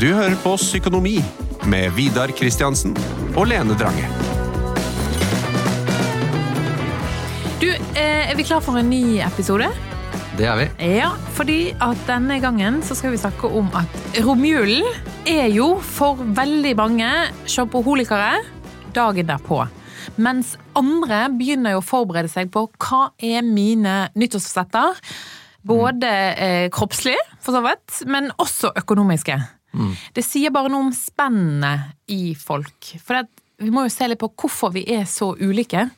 Du hører på Psykonomi med Vidar Kristiansen og Lene Drange. Du, eh, er vi klar for en ny episode? Det er vi. Ja, fordi at denne gangen så skal vi snakke om at romjulen er jo for veldig mange shoppoholikere dagen derpå. Mens andre begynner jo å forberede seg på hva er mine nyttårsforsetter. Både eh, kroppslig, for så vidt, men også økonomiske. Det sier bare noe om spennet i folk. For det, vi må jo se litt på hvorfor vi er så ulike.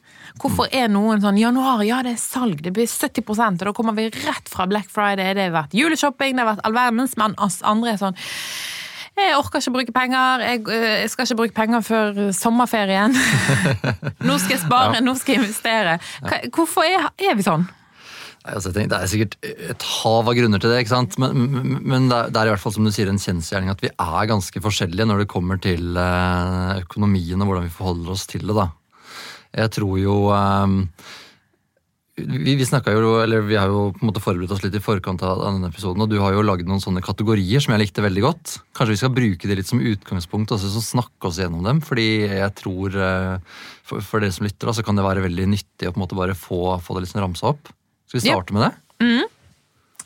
Hvorfor er noen sånn januar, ja det er salg, det blir 70% og da kommer vi rett fra Black Friday, det har vært juleshopping, det har vært all verdens, men oss andre er sånn jeg orker ikke bruke penger, jeg, øh, jeg skal ikke bruke penger før sommerferien. nå skal jeg spare, nå skal jeg investere. Hvorfor er, er vi sånn? Altså, tenker, det er sikkert et hav av grunner til det, ikke sant? men, men- det er, det er i hvert fall som du sier en kjensgjerning at vi er ganske forskjellige når det kommer til eh, økonomien og hvordan vi forholder oss til det. da. Jeg tror jo eh, vi, vi, jo, vi har jo på en måte forberedt oss litt i forkant av denne episoden, og du har jo lagd noen sånne kategorier som jeg likte veldig godt. Kanskje vi skal bruke det litt som utgangspunkt og så snakke oss gjennom dem, fordi jeg tror eh, for, for dere som lytter, så kan det være veldig nyttig å på en måte bare få, få det litt sånn ramsa opp. Skal vi starte med det?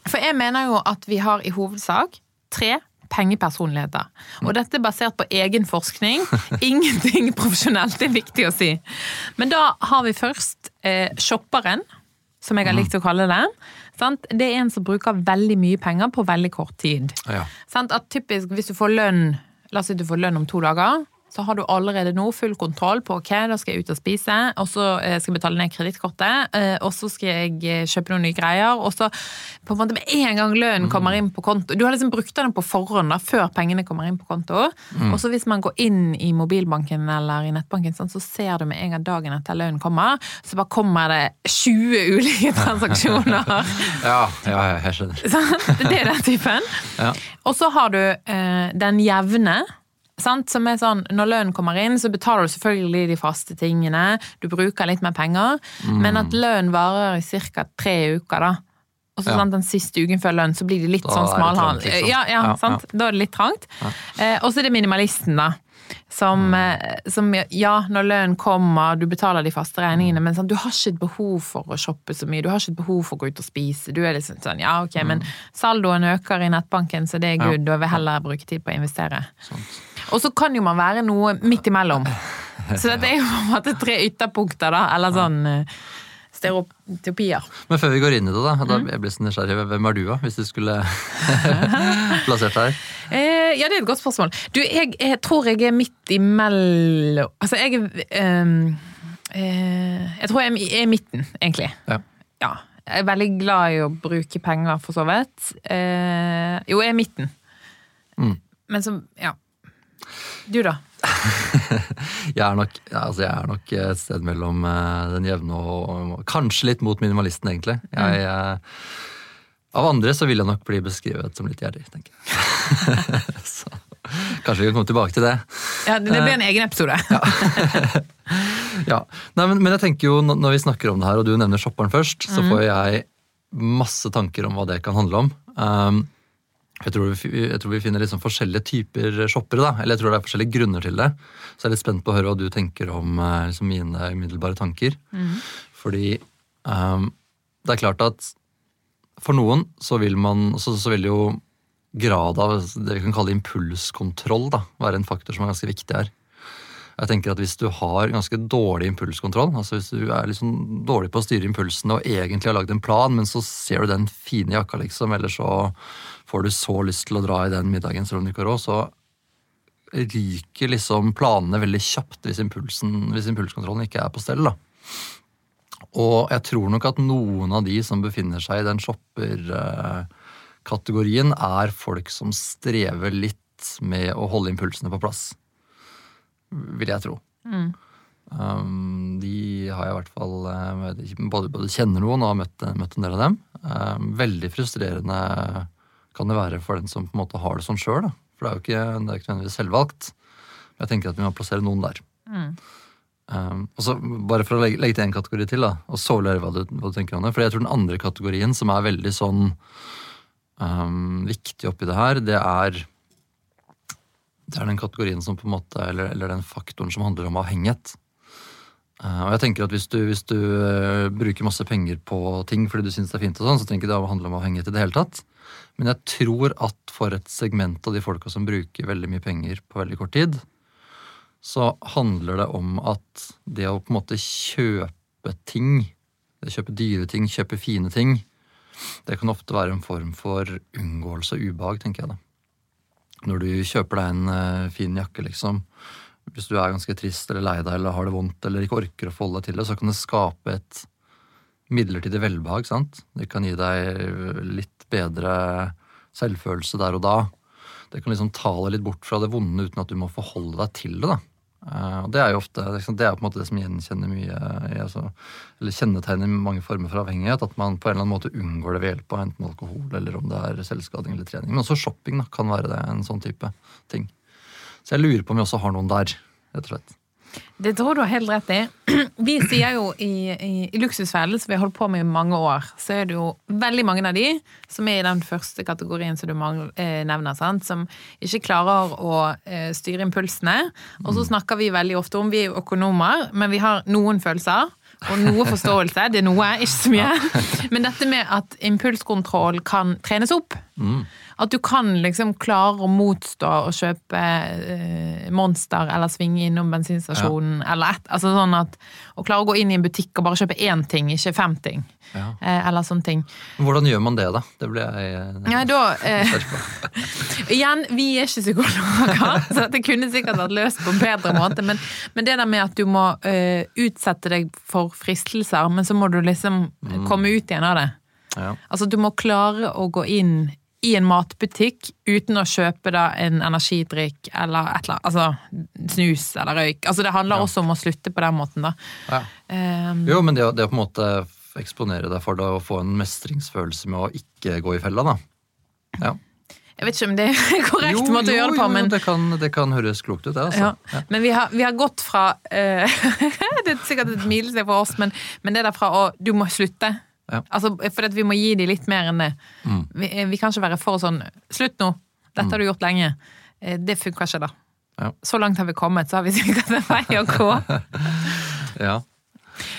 For jeg mener jo at vi har i hovedsak tre pengepersonligheter. Og dette er basert på egen forskning. Ingenting profesjonelt, det er viktig å si. Men da har vi først eh, shopperen, som jeg har likt å kalle det. Sant? Det er en som bruker veldig mye penger på veldig kort tid. Ja. Sant? At typisk hvis du får lønn La oss si du får lønn om to dager. Så har du allerede nå full kontroll på ok, da skal jeg ut og spise, og så eh, skal jeg betale ned kredittkortet, eh, og så skal jeg eh, kjøpe noen nye greier, og så på en måte med en gang lønnen kommer inn på konto Du har liksom brukt den på forhånd da, før pengene kommer inn på konto. Og så hvis man går inn i mobilbanken eller i nettbanken, sånn, så ser du med en gang dagen etter lønnen kommer, så bare kommer det 20 ulike transaksjoner. Ja, ja, ja, jeg skjønner. Sånn? Det er den typen. Ja. Og så har du eh, den jevne. Sant? Som er sånn, Når lønnen kommer inn, så betaler du selvfølgelig de faste tingene. Du bruker litt mer penger. Men at lønnen varer i ca. tre uker, da. Og så Ja. sant, Den siste uken før lønn så blir det litt Da sånn smalhand. liksom. Ja, ja, Ja, sant? Da er det litt trangt. Eh, og så er det minimalisten, da. Som, Mm. eh, som ja, når lønnen kommer, du betaler de faste regningene, men sånn, du har ikke et behov for å shoppe så mye. Du har ikke et behov for å gå ut og spise. Du er liksom sånn, ja ok, men saldoen øker i nettbanken, så det er Mm. Good. Da vil jeg heller bruke tid på å investere. Sant. Og så kan jo man være noe midt imellom. Så dette er jo på en måte tre ytterpunkter, da. Eller sånn eh, stereotypier. Men før vi går inn i det, da, da Mm. jeg blir så nysgjerrig. Hvem er du, da? Hvis du skulle plassert deg her? Eh, ja, det er et godt spørsmål. Du, jeg, jeg tror jeg er midt imellom Altså, jeg ehm, eh, Jeg tror jeg er i- midten, egentlig. Ja. Ja. Jeg er veldig glad i å bruke penger, for så vidt. Eh, jo, jeg er i midten. Mm. Men så Ja. Du, da? Jeg er nok, altså jeg er nok et sted mellom eh, den jevne og, og kanskje litt mot minimalisten, egentlig. Jeg, eh, av andre så vil jeg nok bli beskrevet som litt gjerrig, tenker jeg. så, kanskje vi kan komme tilbake til det. Ja, det, blir en egen episode. Ja, Nei, men, men jeg tenker jo, når når vi snakker om det her, og du nevner shopperen først, så får jeg masse tanker om hva det kan handle om. Um, jeg, tror vi, jeg tror vi finner liksom forskjellige typer shoppere, da. eller jeg tror det er forskjellige grunner til det. Så jeg er litt spent på å høre hva du tenker om eh, liksom mine umiddelbare tanker. Fordi um, det er klart at for noen så vil man så, så vil jo grad av det vi kan kalle impulskontroll da, være en faktor som er ganske viktig her. Jeg tenker at Hvis du har ganske dårlig impulskontroll, altså hvis du er liksom dårlig på å styre impulsene og egentlig har lagd en plan, men så ser du den fine jakka, liksom, eller så får du så lyst til å dra i den middagen selv om du ikke har råd, så ryker liksom planene veldig kjapt hvis, impulsen, hvis impulskontrollen ikke er på stell. da. Og jeg tror nok at noen av de som befinner seg i den shopperkategorien, er folk som strever litt med å holde impulsene på plass. Vil jeg tro. Um, de har jeg i hvert fall eh, både, både kjenner noen og har møtt, møtt en del av dem. Um, veldig frustrerende kan det være for den som på en måte har det sånn sjøl. For det er jo ikke, det er ikke nødvendigvis selvvalgt. Men jeg tenker at vi må plassere noen der. Um, og så Bare for å legge, legge til en kategori til, da, og så høre hva du, hva du tenker om det. For jeg tror den andre kategorien som er veldig sånn um, viktig oppi det her, det er Det er den kategorien som på en måte, eller, eller den faktoren som handler om avhengighet. Eh, og jeg tenker at Hvis du, hvis du eh, bruker masse penger på ting fordi du syns det er fint, og sånn, så trenger ikke det handle om avhengighet i det hele tatt. Men jeg tror at for et segment av de folka som bruker veldig mye penger på veldig kort tid, så handler det om at det å på en måte kjøpe ting, det kjøpe dyre ting, kjøpe fine ting, det kan ofte være en form for unngåelse og ubehag, tenker jeg da. Når du kjøper deg en uh, fin jakke, liksom, hvis du er ganske trist eller lei deg eller har det vondt eller ikke orker å forholde deg til det, så kan det skape et midlertidig velbehag. sant? Det kan gi deg litt bedre selvfølelse der og da. Det kan liksom ta deg litt bort fra det vonde uten at du må forholde deg til det. da. Eh, og Det er jo ofte, det er på en måte det som gjenkjenner mye, altså, eller kjennetegner mange former for avhengighet. At man på en eller annen måte unngår det ved hjelp av enten alkohol eller om det er selvskading eller trening. Men også shopping da, kan være det, en sånn type ting. Så jeg lurer på om vi også har noen der, rett og slett. Det tror du har helt rett i. Vi sier jo i, i, i Luksusfellen, som vi har holdt på med i mange år, så er det jo veldig mange av de som er i den første kategorien som du eh, nevner, sant? som ikke klarer å eh, styre impulsene. Og så mm. snakker vi veldig ofte om vi er økonomer, men vi har noen følelser. Og noe forståelse. Det er noe, ikke så mye. Men dette med at impulskontroll kan trenes opp. Mm. At du kan liksom klare å motstå å kjøpe eh, Monster eller svinge innom bensinstasjonen ja. eller et. Altså sånn at Å klare å gå inn i en butikk og bare kjøpe én ting, ikke fem ting. Ja. Eh, eller sånne ting. Hvordan gjør man det, da? Det blir jeg eh, ja, da, eh, Igjen, vi er ikke psykologer, så det kunne sikkert vært løst på en bedre måte. Men, men det der med at du må uh, utsette deg for fristelser, men så må du liksom mm. komme ut igjen av det. Ja. Altså, du må klare å gå inn i en matbutikk uten å kjøpe da en energidrikk eller et eller annet, altså snus eller røyk. Altså Det handler ja. også om å slutte på den måten, da. Ja. Um, jo, men det, det å på en måte eksponere deg for det og få en mestringsfølelse med å ikke gå i fella, da. Ja. Jeg vet ikke om det er korrekt jo, måte å gjøre det på, men det kan, det kan høres klokt ut, det. Altså. Ja. Men vi har, vi har, gått fra uh, Det er sikkert et milesteg for oss, men, men det der fra å Du må slutte ja. Altså, for vi må gi dem litt mer enn det. Mm. Vi, eh, vi, kan ikke være for sånn Slutt nå! Dette har du gjort lenge. Eh, det funker ikke, da. Ja. Så langt har vi kommet, så har vi sikkert en vei å gå. ja.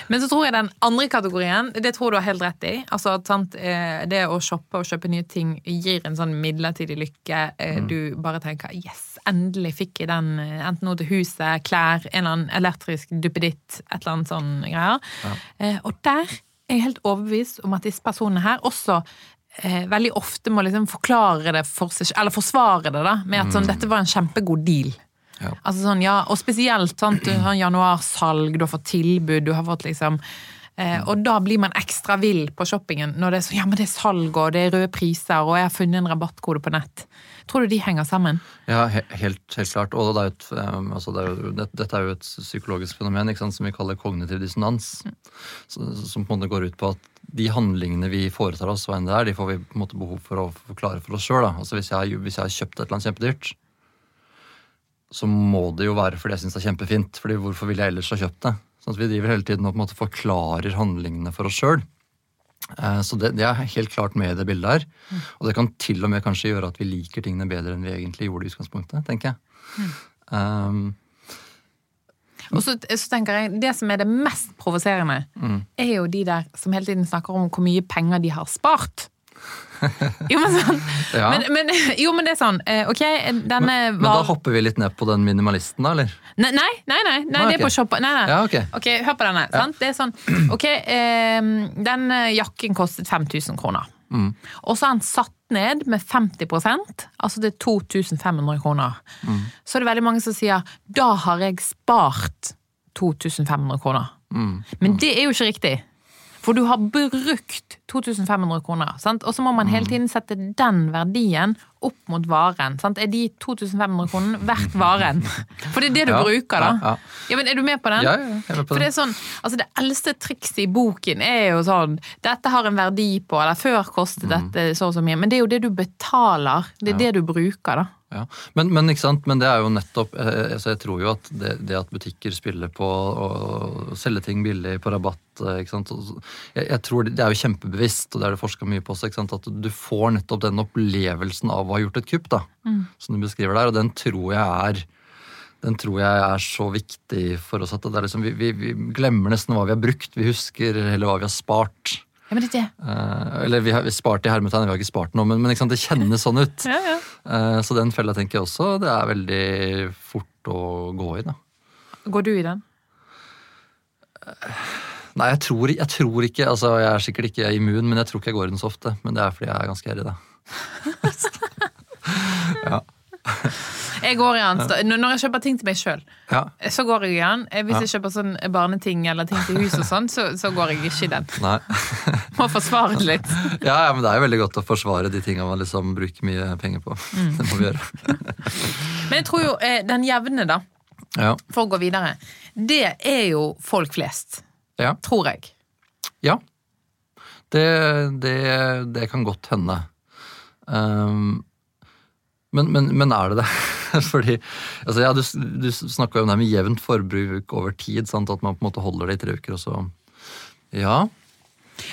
Men så tror jeg den andre kategorien, det tror du har helt rett i. Altså sant, eh, Det å shoppe og kjøpe nye ting gir en sånn midlertidig lykke. Mm. Du bare tenker 'yes, endelig fikk jeg den', enten noe til huset, klær, en eller annen elektrisk duppeditt, et eller annet sånn greier. Ja. Og der jeg er helt overbevist om at disse personene her også eh, veldig ofte må liksom forklare det for seg, eller forsvare det da, med at sånn, mm. dette var en kjempegod deal. Ja. Altså sånn, ja, Og spesielt sånn, du har januarsalg, du har fått tilbud, du har fått liksom eh, Og da blir man ekstra vill på shoppingen når det er sånn ja, men det er salg og det er røde priser og jeg har funnet en rabattkode på nett. Tror du de henger sammen? Ja, helt, helt klart. Og det er et, um, altså det er jo, det, dette er jo et psykologisk fenomen sant, som vi kaller kognitiv dissonans. Som på en måte går ut på at de handlingene vi foretar oss, hva enn det er, de får vi på en måte behov for å forklare for oss sjøl. Altså hvis, hvis jeg har kjøpt et eller annet kjempedyrt, så må det jo være fordi jeg syns det er kjempefint. fordi hvorfor ville jeg ellers ha kjøpt det? Sånn at Vi driver hele tiden og på en måte forklarer handlingene for oss sjøl. Eh, så det, det, er helt klart med i det bildet her. Og det kan til og med kanskje gjøre at vi liker tingene bedre enn vi egentlig gjorde i utgangspunktet, tenker jeg. Mm. Um, og så, så, tenker jeg, Det som er det mest provoserende, mm. er jo de der som hele tiden snakker om hvor mye penger de har spart. Jo, men, sånn, ja. men, men, jo, men det er sånn. Eh, ok, denne men, men da hopper vi litt ned på den minimalisten, da, eller? Nei, nei, nei, nei, nei ah, det er på shoppa. Nei, nei. Ja, okay. ok, Hør på denne. Ja. Sant? Det er sånn, ok, eh, Den jakken kostet 5000 kroner. Mm. Og så har han satt ned med 50% altså det er 2500 kroner. Mm. Så er det veldig mange som sier da har jeg spart 2500 kroner. Mm. Men det er jo ikke riktig. For du har brukt 2500 kroner, sant? og så må man hele mm. tiden sette den verdien opp mot varen. Sant? Er de 2500 kronene verdt varen? For det er det du ja, bruker, da. Ja, ja. ja, men Er du med på den? Ja, jeg er med på For det er sånn, altså det eldste trikset i boken er jo sånn Dette har en verdi på, eller før kostet mm. dette så og så mye. Men det er jo det du betaler. Det er det du bruker, da. Ja. Men, men, men det er jo nettopp eh, altså Jeg tror jo at det, det at butikker spiller på å selge ting billig på rabatt eh, ikke sant? Jeg, jeg, tror Det er jo kjempebevisst, og det er det forska mye på også, at du får nettopp den opplevelsen av å ha gjort et kupp, da, mm. som du beskriver der. Og den tror jeg er den tror jeg er så viktig for oss at liksom, vi, vi, vi, glemmer nesten hva vi har brukt. Vi husker heller hva vi har spart. Ja, men det er det. Uh, eller vi har spart i hermetegn, vi har ikke spart noe, men, men det kjennes sånn ut. ja, ja. Uh, så den fella tenker jeg også det er veldig fort å gå i. da. Går du i den? Uh, nei, jeg tror, jeg tror, ikke altså Jeg er sikkert ikke immun, men jeg tror ikke jeg går i den så ofte. Men det er fordi jeg er ganske herre, da. ja. Jeg går i den. Når jeg kjøper ting til meg sjøl, ja. så går jeg i den. Hvis jeg kjøper sånn barneting eller ting til hus og sånn, så, så, går jeg ikke i den. Nei. Må forsvare det litt. Ja, ja, men det er jo veldig godt å forsvare de tinga man liksom bruker mye penger på. Mm. Det må vi gjøre. men jeg tror jo eh, den jevne, da, ja. for å gå videre, det er jo folk flest. Ja. Tror jeg. Ja. Det, det, det kan godt hende. Um, men, men, men, er det det? Fordi, altså ja, Du, du snakka om det med jevnt forbruk over tid. Sant? At man på en måte holder det i tre uker, og så Ja.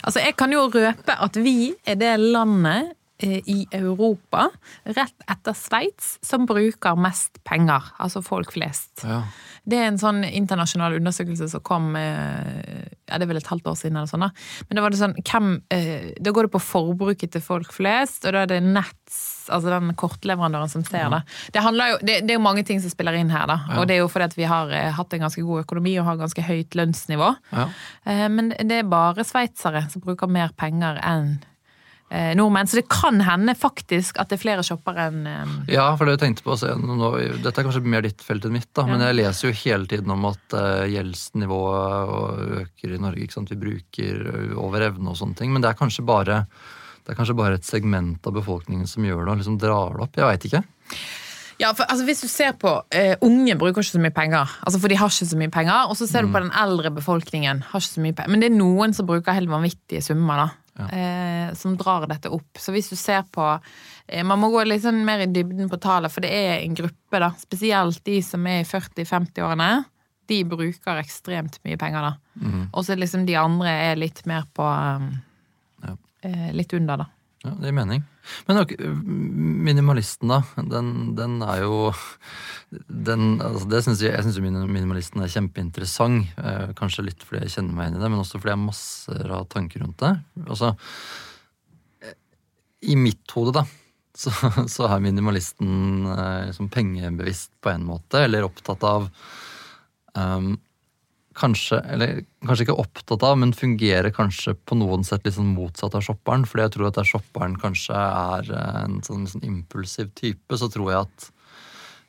Altså, Jeg kan jo røpe at vi er det landet i Europa, rett etter Sveits, som bruker mest penger. Altså folk flest. Ja. Det er en sånn internasjonal undersøkelse som kom eh, ja, det er vel et halvt år siden. eller sånn da. Men da var det sånn, hvem, eh, da går det på forbruket til folk flest, og da er det Nets, altså den kortleverandøren, som ser det. Det, jo, det, det er jo mange ting som spiller inn her, da. Ja. Og det er jo fordi at vi har eh, hatt en ganske god økonomi og har ganske høyt lønnsnivå. Ja. Men det er bare sveitsere som bruker mer penger enn Eh, nordmenn. Så det kan hende faktisk at det er flere shoppere enn um... Ja, for det jeg tenkte på, nå, Dette er kanskje mer ditt felt enn mitt, da, ja. men jeg leser jo hele tiden om at uh, gjeldsnivået øker i Norge. ikke sant? Vi bruker over evne og sånne ting. Men det er kanskje bare, er kanskje bare et segment av befolkningen som gjør det, og liksom drar det opp. Jeg veit ikke. Ja, for altså, Hvis du ser på uh, Unge bruker ikke så mye penger, altså for de har ikke så mye penger. Og så ser mm. du på den eldre befolkningen, har ikke så mye penger. Men det er noen som bruker helt vanvittige summer. da ja. eh, som drar dette opp. Så hvis du ser på eh, Man må gå litt sånn mer i dybden på tallet, for det er en gruppe, da. Spesielt de som er i 40-50-årene. De bruker ekstremt mye penger, da. Mm. Og så liksom de andre er litt mer på ja. eh, Litt under, da. Ja, det gir mening. Men minimalisten, da. Den, den er jo den, altså synes jeg, jeg syns minimalisten er kjempeinteressant. Eh, kanskje litt fordi jeg kjenner meg inn i det, men også fordi jeg har masser av tanker rundt det. Altså, eh, I mitt hode, da, så, så er minimalisten eh, liksom pengebevisst på en måte, eller opptatt av um, kanskje, eller kanskje ikke opptatt av, men fungerer kanskje på noen sett litt sånn motsatt av shopperen. Fordi jeg tror at der shopperen kanskje er en sånn, sånn impulsiv type, så tror jeg at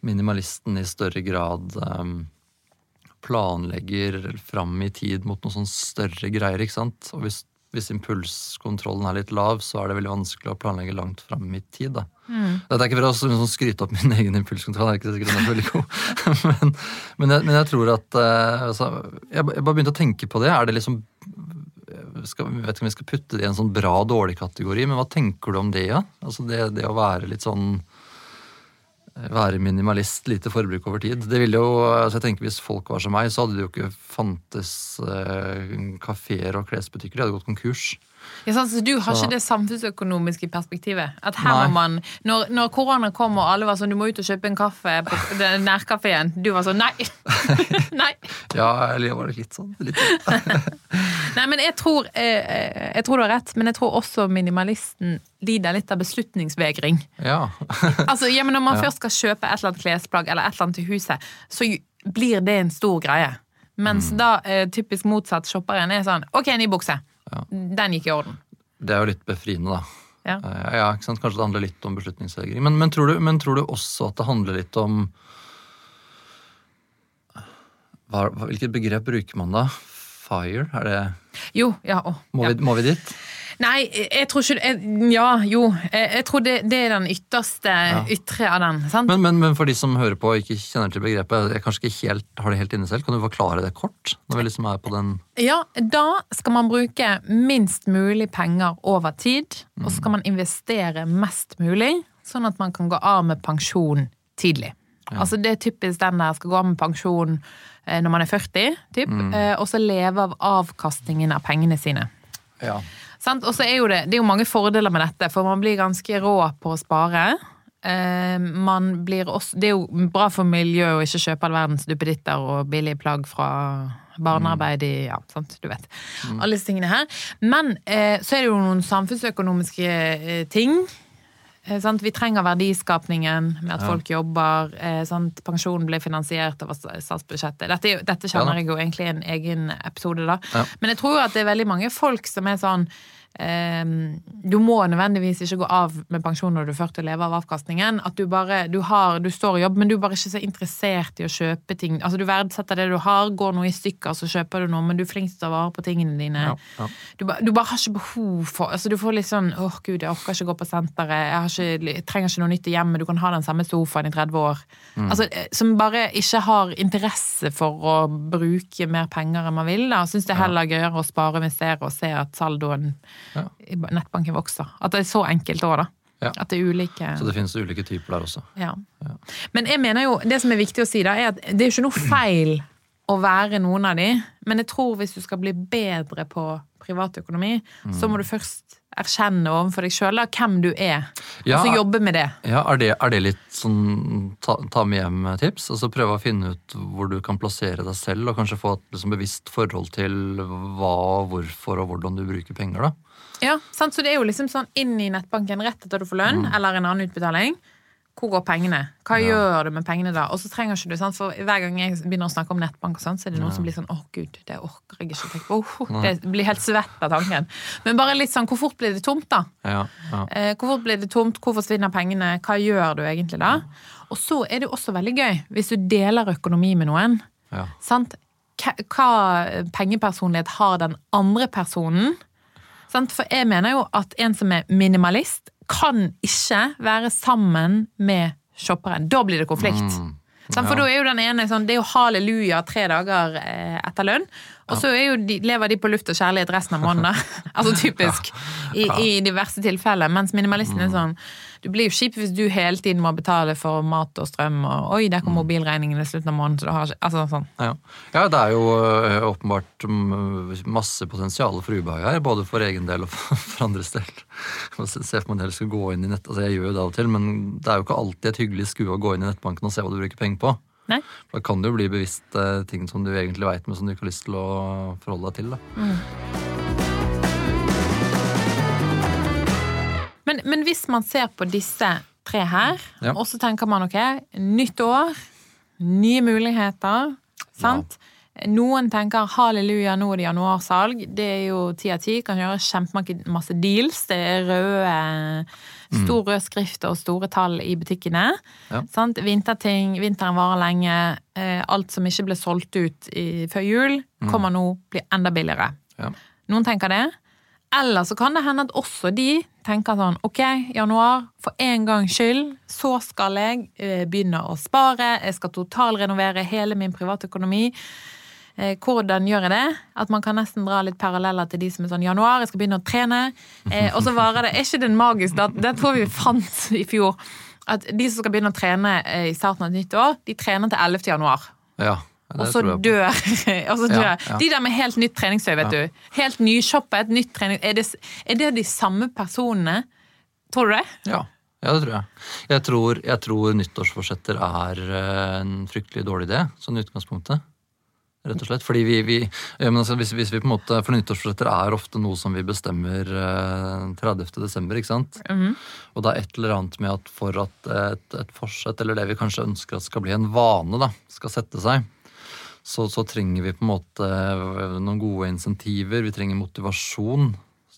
minimalisten i større grad um, planlegger fram i tid mot noen sånn større greier. ikke sant? Og hvis, hvis, impulskontrollen er litt lav, så er det veldig vanskelig å planlegge langt fram i tid. da. Mm. Dette er ikke for å sånn, skryte opp min egen impulskontroll, det er ikke sikkert den er veldig god. men, men, jeg, men, jeg, tror at uh, altså, jeg, jeg, bare begynte å tenke på det. Er det liksom skal, jeg vet ikke om vi skal putte det i en sånn bra-dårlig kategori, men hva tenker du om det? Ja? Altså det, det å være litt sånn være minimalist, lite forbruk over tid. Det ville jo, altså jeg tenker Hvis folk var som meg, så hadde det jo ikke fantes eh, kafeer og klesbutikker. De hadde gått konkurs. Ja, sant, så Du har så. ikke det samfunnsøkonomiske perspektivet? At her må man, når, når, korona kom og alle var sånn du må ut og kjøpe en kaffe på nærkafeen, du var sånn nei! nei. ja, eller var det litt sånn. Litt sånn. nei, men jeg tror, jeg, eh, jeg tror du har rett, men jeg tror også minimalisten lider litt av beslutningsvegring. Ja. altså, ja, men Når man ja. først skal kjøpe et eller annet klesplagg eller et eller annet til huset, så blir det en stor greie. Mens mm. da eh, typisk motsatt shopperen er sånn Ok, ny bukse. Ja. Den gikk i orden. Det er jo litt befriende, da. Ja. Eh, ja ikke sant? Kanskje det handler litt om beslutningsvegring. Men, men, tror du, men, tror du, også at det handler litt om hva, Hvilket begrep bruker man da? Fire? Er det Jo, ja. Å, må, ja. Vi, må, Vi, dit? Nei, jeg tror ikke jeg, Ja, jo. Jeg, jeg tror det, det er den ytterste ytre av den. sant? Men, men, men for de som hører på og ikke kjenner til begrepet, jeg kanskje ikke helt, har det helt inne selv, kan du forklare det kort? Når vi liksom er på den Ja, da skal man bruke minst mulig penger over tid, og så skal man investere mest mulig, sånn at man kan gå av med pensjon tidlig. Altså Det er typisk den der skal gå av med pensjon eh, når man er 40, typ, mm. og så leve av avkastningen av pengene sine. Ja. Sant? Og så er jo det, det er jo mange fordeler med dette, for man blir ganske rå på å spare. Eh, man blir også, det er jo bra for miljøet å ikke kjøpe all verdens duppeditter og billige plagg fra barnearbeid i Ja, sant, du vet. Alle disse tingene her. Men eh, så er det jo noen samfunnsøkonomiske eh, ting. Eh, sant? Vi trenger verdiskapningen med at folk jobber. Eh, sant? Pensjonen blir finansiert over statsbudsjettet. Dette, dette kjenner Ja jeg jo egentlig i en egen episode, da. Ja. Men jeg tror jo at det er veldig mange folk som er sånn Du må nødvendigvis ikke gå av med pensjon når du er 40 og leve av avkastningen. At du bare du, har, du står i jobb, men du er bare ikke så interessert i å kjøpe ting. Altså Du verdsetter det du har, går noe i stykker, så kjøper du noe, men du er flink til å ta vare på tingene dine. Ja, ja. Du, du bare har ikke behov for altså Du får litt sånn åh gud, jeg orker ikke gå på senteret, jeg, har ikke, jeg trenger ikke noe nytt i hjemmet, du kan ha den samme sofaen i 30 år. Mm. Altså, eh, Som bare ikke har interesse for å bruke mer penger enn man vil. da Syns det er heller gøyere å spare, investere og se at saldoen Ja. nettbanken vokser. At det er så enkelt òg, da. Ja. At det er ulike Så det finnes ulike typer der også. ja. Men jeg mener jo, det som er viktig å si, da, er at det er jo ikke noe feil å være noen av de, men jeg tror hvis du skal bli bedre på privatøkonomi, så må du først erkjenne overfor deg sjøl hvem du er, Ja. og så jobbe med det. Ja, Er det, er det litt sånn ta, ta med hjem-tips? Altså Prøve å finne ut hvor du kan plassere deg selv, og kanskje få et liksom, bevisst forhold til hva, hvorfor og hvordan du bruker penger, da? Ja, sant? Så det er jo liksom sånn inn i nettbanken rett etter du får lønn, eller en annen utbetaling. Hvor går pengene? Hva gjør du med pengene da? Og så trenger ikke du, sant? For hver gang jeg begynner å snakke om nettbank, og sånn, så er det noen som blir sånn åh gud, det orker jeg ikke tenke på. Oh, det blir helt svett av tanken. Men bare litt sånn, hvor fort blir det tomt, da? Ja, ja. Eh, hvor fort blir det tomt? Hvor forsvinner pengene? Hva gjør du egentlig da? Og så er det jo også veldig gøy hvis du deler økonomi med noen. ja. Sant? Hva pengepersonlighet har den andre personen? For jeg mener jo at en som er minimalist, kan ikke være sammen med shopperen. Da blir det konflikt. Sant? For da er jo den ene sånn Det er jo halleluja tre dager eh, etter lønn. Og så de, lever de på luft og kjærlighet resten av måneden. altså typisk. I, I de verste tilfeller. Mens minimalisten er sånn Du blir jo kjip hvis du hele tiden må betale for mat og strøm, og oi, der kom mobilregningen i slutten av måneden, så du har ikke Altså sånn. Ja. ja, det er jo ø, åpenbart mm, masse potensial for ubehag her, både for egen del og for, andres del. Se for meg en skal gå inn i nett, altså Jeg gjør jo det av og til, men det er jo ikke alltid et hyggelig skue å gå inn i nettbanken og se hva du bruker penger på. Nei? For Da kan det jo bli bevisst eh, ting som du egentlig veit, men som du ikke har lyst til å forholde deg til. da. Men, men hvis man ser på disse tre her, Ja. og så tenker man ok, nytt år, nye muligheter, sant? Noen tenker halleluja, nå er det januarsalg. Det er jo ti av ti. Kan gjøre kjempemasse deals. Det er røde, stor rød skrift og store tall i butikkene. Ja. Sant? Vinterting, vinteren varer lenge. Eh, Alt som ikke ble solgt ut i, før jul, kommer nå blir enda billigere. Ja. Noen tenker det. Eller så kan det hende at også de tenker sånn Ok, januar, for en gangs skyld, så skal jeg eh, begynne å spare. Jeg skal totalrenovere hele min privatøkonomi. Eh, hvordan gjør jeg det? At man kan nesten dra litt paralleller til de som er sånn januar, jeg skal begynne å trene. Eh, og så varer det Er ikke det magisk? Det, tror vi fant i fjor. At de som skal begynne å trene i starten av et nytt år, de trener til 11. januar. Ja, Og så dør, og så dør. Ja, ja. De der med helt nytt treningstøy, vet du. Helt nyshoppet, nytt trening. Er det, er det de samme personene? Tror du det? Ja, ja det tror jeg. Jeg tror, jeg tror nyttårsforsetter er eh, en fryktelig dårlig idé, sånn i utgangspunktet. Rett og slett. Fordi vi, vi ja, altså, hvis, hvis vi på en måte, For nyttårsforsetter er ofte noe som vi bestemmer eh, 30. desember, ikke sant? Og det er et eller annet med at for at et, et forsett, eller det vi kanskje ønsker at skal bli en vane, da, skal sette seg, så, så trenger vi på en måte noen gode insentiver. Vi trenger motivasjon,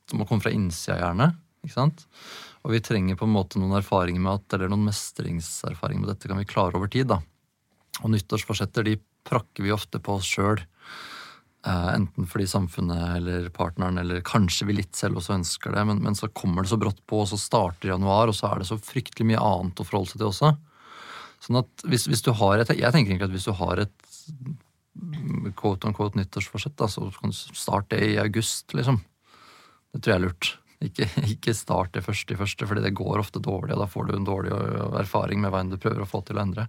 som må komme fra innsida gjerne. ikke sant? Og vi trenger på en måte noen erfaringer med at, eller noen mestringserfaringer med dette kan vi klare over tid. da. Og nyttårsforsetter de prakker vi ofte på oss sjøl. Eh, enten fordi samfunnet eller partneren eller kanskje vi litt selv også ønsker det, men, men, så kommer det så brått på, og så starter januar, og så er det så fryktelig mye annet å forholde seg til også. Sånn at hvis, hvis du har et, Jeg tenker egentlig at hvis du har et quote on quote nyttårsforsett, da, så kan du starte det i august, liksom. Det tror jeg er lurt. Ikke, ikke start det første i første, fordi det går ofte dårlig, og da får du en dårlig erfaring med veien du prøver å få til å endre.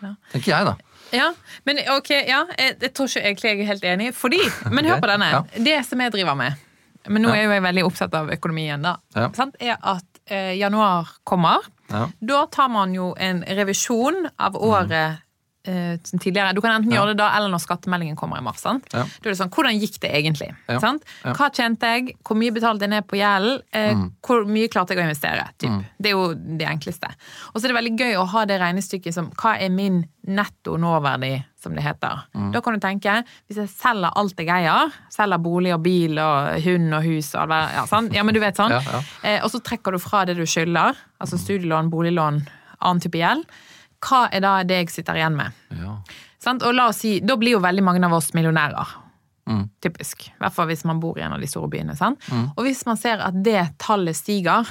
Ja. Tenker jeg, da. Ja, men ok, ja, jeg, jeg tror ikke egentlig jeg er helt enig. Fordi, men hør på denne. Ja. Det som jeg driver med, men nå er jo jeg veldig opptatt av økonomien, da, er at eh, januar kommer. Da tar man jo en revisjon av året uh, tidligere. Du kan enten ja. gjøre det da eller når skattemeldingen kommer i mars. Ja. Da er det sånn, Hvordan gikk det egentlig? Ja. sant? Hva tjente jeg? Hvor mye betalte jeg ned på gjelden? Uh, mm. Hvor mye klarte jeg å investere? Typ. Mm. Det er jo det enkleste. Og så er det veldig gøy å ha det regnestykket som hva er min netto nåverdi, som det heter. Mm. Da kan du tenke, hvis jeg selger alt jeg eier, selger bolig og bil og hund og hus og alt, ja, sant? ja, men du vet sånn, uh, og så trekker du fra det du skylder, altså studielån, boliglån, annen type gjeld hva er da det jeg sitter igjen med? Ja. Og la oss si, Da blir jo veldig mange av oss millionærer. Mm. Typisk. I hvert fall hvis man bor i en av de store byene. Mm. Og hvis man ser at det tallet stiger,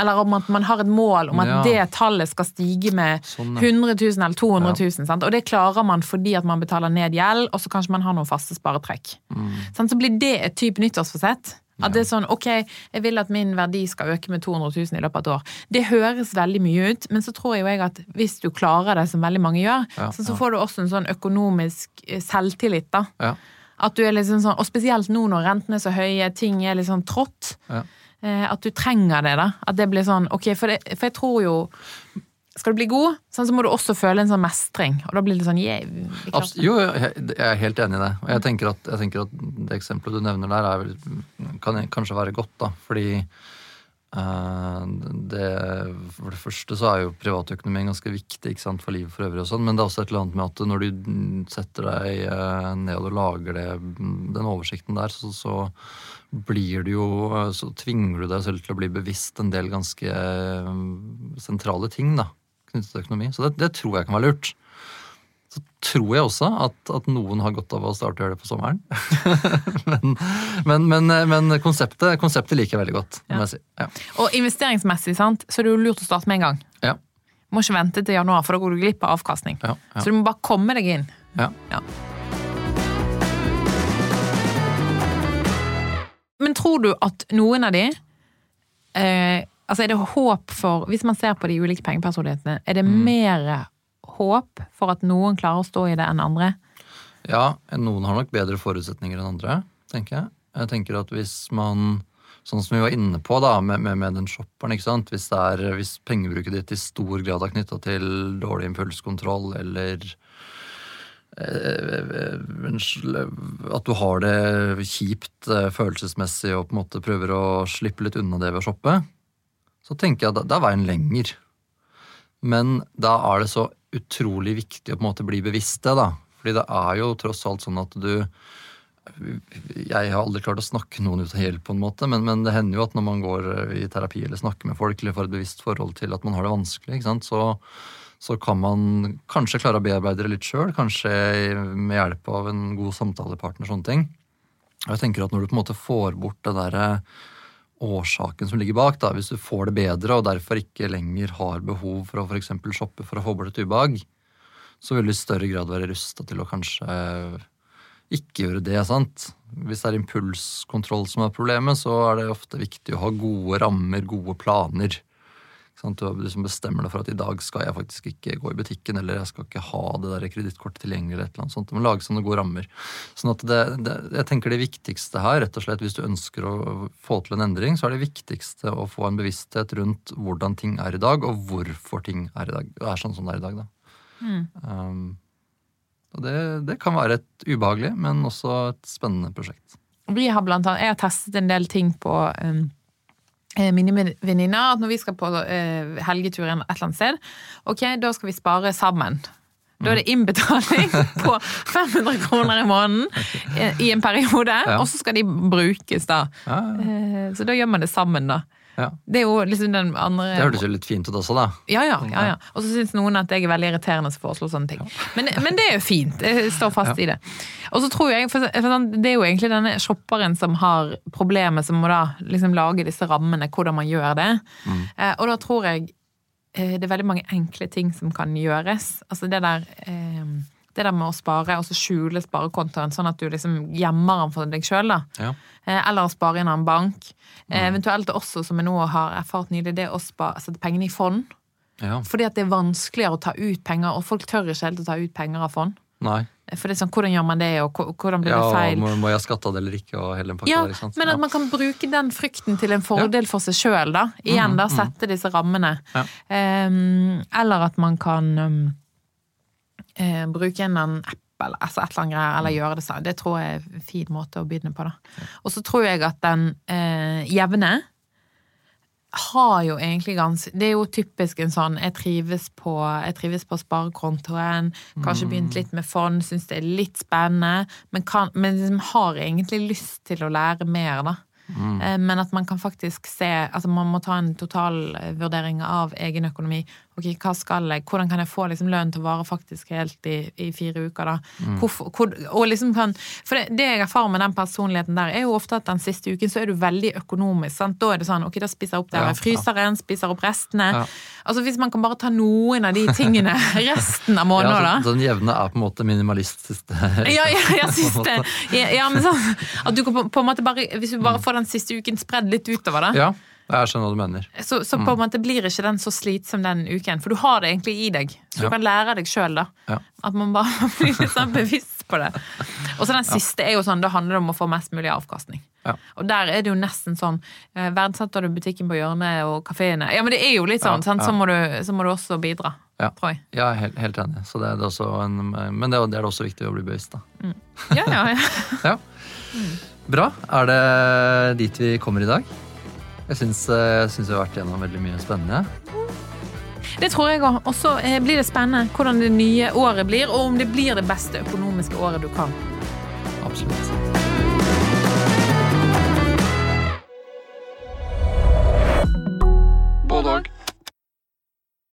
eller om at man har et mål om at ja. det tallet skal stige med sånn, 100 000 eller 200 000, ja. og det klarer man fordi at man betaler ned gjeld, og så kanskje man har noen faste sparetrekk. Mm. Så blir det et type nyttårsforsett. At det er sånn ok, jeg vil at min verdi skal øke med 200 000 i løpet av et år. Det høres veldig mye ut, men så tror jeg jo jeg at hvis du klarer det, som veldig mange gjør, ja, så, så, får du også en sånn økonomisk eh, selvtillit, da. Ja. At du er liksom sånn, Og spesielt nå når rentene er så høye, ting er litt sånn trått. Ja. Eh, at du trenger det, da. At det blir sånn Ok, for, det, for jeg tror jo skal du bli god, sånn, så må du også føle en sånn mestring. Og da blir det sånn yeah, Jo, jeg er helt enig i det. Og jeg tenker, at, jeg tenker at det eksempelet du nevner der, er, kan kanskje være godt, da. Fordi uh, det, For det første så er jo privatøkonomien ganske viktig ikke sant, for livet for øvrig, og sånn, men det er også et eller annet med at når du setter deg uh, ned og lager det, den oversikten der, så, så blir du jo Så tvinger du deg selv til å bli bevisst en del ganske sentrale ting, da knyttet til økonomi. Så det, det, tror jeg kan være lurt. Så tror jeg også at, at noen har godt av å starte å gjøre det på sommeren. men, men, men, men konseptet, konseptet, liker jeg veldig godt. Ja. Jeg si. ja. Og investeringsmessig sant, så er det jo lurt å starte med en gang. Ja. Du må ikke vente til januar, for da går du glipp av avkastning. Ja, så du må bare komme deg inn. Ja. Men tror du at noen av de eh, Altså, er det håp for Hvis man ser på de ulike pengepersonlighetene, er det mm. mer håp for at noen klarer å stå i det enn andre? Ja, noen har nok bedre forutsetninger enn andre, tenker jeg. Jeg tenker at hvis man Sånn som vi var inne på da, med, med, med den shopperen. ikke sant? Hvis, er, hvis pengebruket ditt i stor grad er knytta til dårlig impulskontroll eller eh, at du har det kjipt eh, følelsesmessig og på en måte prøver å slippe litt unna det ved å shoppe, så tenker jeg at da er veien lenger. Men da er det så utrolig viktig å på en måte bli bevisst det, da. Fordi det er jo tross alt sånn at du Jeg har aldri klart å snakke noen ut av hjelp, på en måte, men, men, det hender jo at når man går i terapi eller snakker med folk, eller får et bevisst forhold til at man har det vanskelig, så, så, kan man kanskje klare å bearbeide det litt sjøl. Kanskje med hjelp av en god samtalepartner. og sånne ting. Og jeg tenker at Når du på en måte får bort det derre årsaken som ligger bak. Da. Hvis du får det bedre og derfor ikke lenger har behov for å for shoppe for å få bort et ubehag, så vil du i større grad være rusta til å kanskje ikke gjøre det. sant? Hvis det er impulskontroll som er problemet, så er det ofte viktig å ha gode rammer, gode planer. Du liksom bestemmer deg for at i dag skal jeg faktisk ikke gå i butikken, eller jeg skal ikke ha det kredittkortet tilgjengelig. eller et eller annet sånt. Men lage sånne gode rammer. Sånn at det, det, jeg tenker det viktigste her, rett og slett hvis du ønsker å få til en endring, så er det viktigste å få en bevissthet rundt hvordan ting er i dag, og hvorfor ting er, i dag, er sånn som det er i dag. da. Mm. Um, og det, det, kan være et ubehagelig, men også et spennende prosjekt. Vi har blant annet, Jeg har testet en del ting på um mine venninner at når vi skal på eh, helgetur et eller annet sted, ok, da skal vi spare sammen. Da er det innbetaling på 500 kroner i måneden i en periode, og så skal de brukes, da. Eh, så da gjør man det sammen, da. Ja. Det er jo liksom den andre Det hørtes jo litt fint ut også, da. Ja, ja. ja, ja. Og så syns noen at jeg er veldig irriterende som foreslår sånne ting. Men, men det er jo fint. Jeg står fast i det. Og så tror jeg, for, sånn, Det er jo egentlig denne shopperen som har problemet, som må da liksom lage disse rammene, hvordan man gjør det. Mm. og da tror jeg eh, det er veldig mange enkle ting som kan gjøres. Altså det der eh, det der med å spare, og så skjule sparekontoen, sånn at du liksom gjemmer den for deg sjøl. Ja. Eh, Eller spare i en bank. Eh, Eventuelt også, som jeg nå har erfart nylig, det å sette pengene i fond. Ja. Fordi at det er vanskeligere å ta ut penger, og folk tør ikke helt å ta ut penger av fond. Nei. For det er sånn, hvordan gjør man det, og hvordan blir Ja, det feil? må, må jeg skatte av det eller ikke, og hele den Ja, der, men at Ja. man kan bruke den frykten til en fordel for seg sjøl, da. Igjen, da. Sette disse rammene. Ja. Ehm, eller at man kan um, uh, bruke en annen app eller altså et eller annet greier, eller gjøre det sånn. Det tror jeg er en fin måte å begynne på, da. Og så tror jeg at den eh, jevne har jo egentlig ganske Det er jo typisk en sånn Jeg trives på, jeg trives på sparekontoen, kanskje begynt litt med fond, syns det er litt spennende, men, kan, men liksom har egentlig lyst til å lære mer, da. Mm. Men at man kan faktisk se Altså man må ta en totalvurdering av egen økonomi. Ok, hva skal jeg, Hvordan kan jeg få liksom lønn til å vare faktisk helt i, i fire uker, da? Hvorfor, hvor, og liksom kan For det, det jeg erfarer med den personligheten der, er jo ofte at den siste uken så er du veldig økonomisk. sant? Da er det sånn ok, da spiser jeg opp det Ja, jeg fryser ja. fryseren, spiser opp restene. Ja. Altså Hvis man kan bare ta noen av de tingene resten av måneden, ja, da. så, Den jevne er på en måte minimalist siste Ja, ja, ja, siste. Ja, men sånn at du kan på, på en måte bare Hvis du bare får den siste uken spredd litt utover, da, Ja, jeg skjønner hva du mener. så, så på en måte blir ikke den så slitsom den uken. For du har det egentlig i deg. Så du Ja. kan lære deg sjøl, da. Ja. At man bare blir litt sånn bevisst på det. Og så den siste er jo sånn, da handler det om å få mest mulig avkastning. Ja. Og der er det jo nesten sånn eh, Verdsetter du butikken på hjørnet og kafeene? Ja, men det er jo litt sånn, Ja, sant? Så, må du, så må du også bidra, Ja. tror jeg. Er helt, helt enig. Så det er det også en, men det, er- det er også viktig å bli bevisst, da. Ja, ja, ja. Ja. Bra. Er det dit vi kommer i dag? Jeg syns, eh, vi har vært gjennom veldig mye spennende. Det tror jeg òg. Og så eh, blir det spennende hvordan det nye året blir, og om det blir det beste økonomiske året du kan. Absolutt.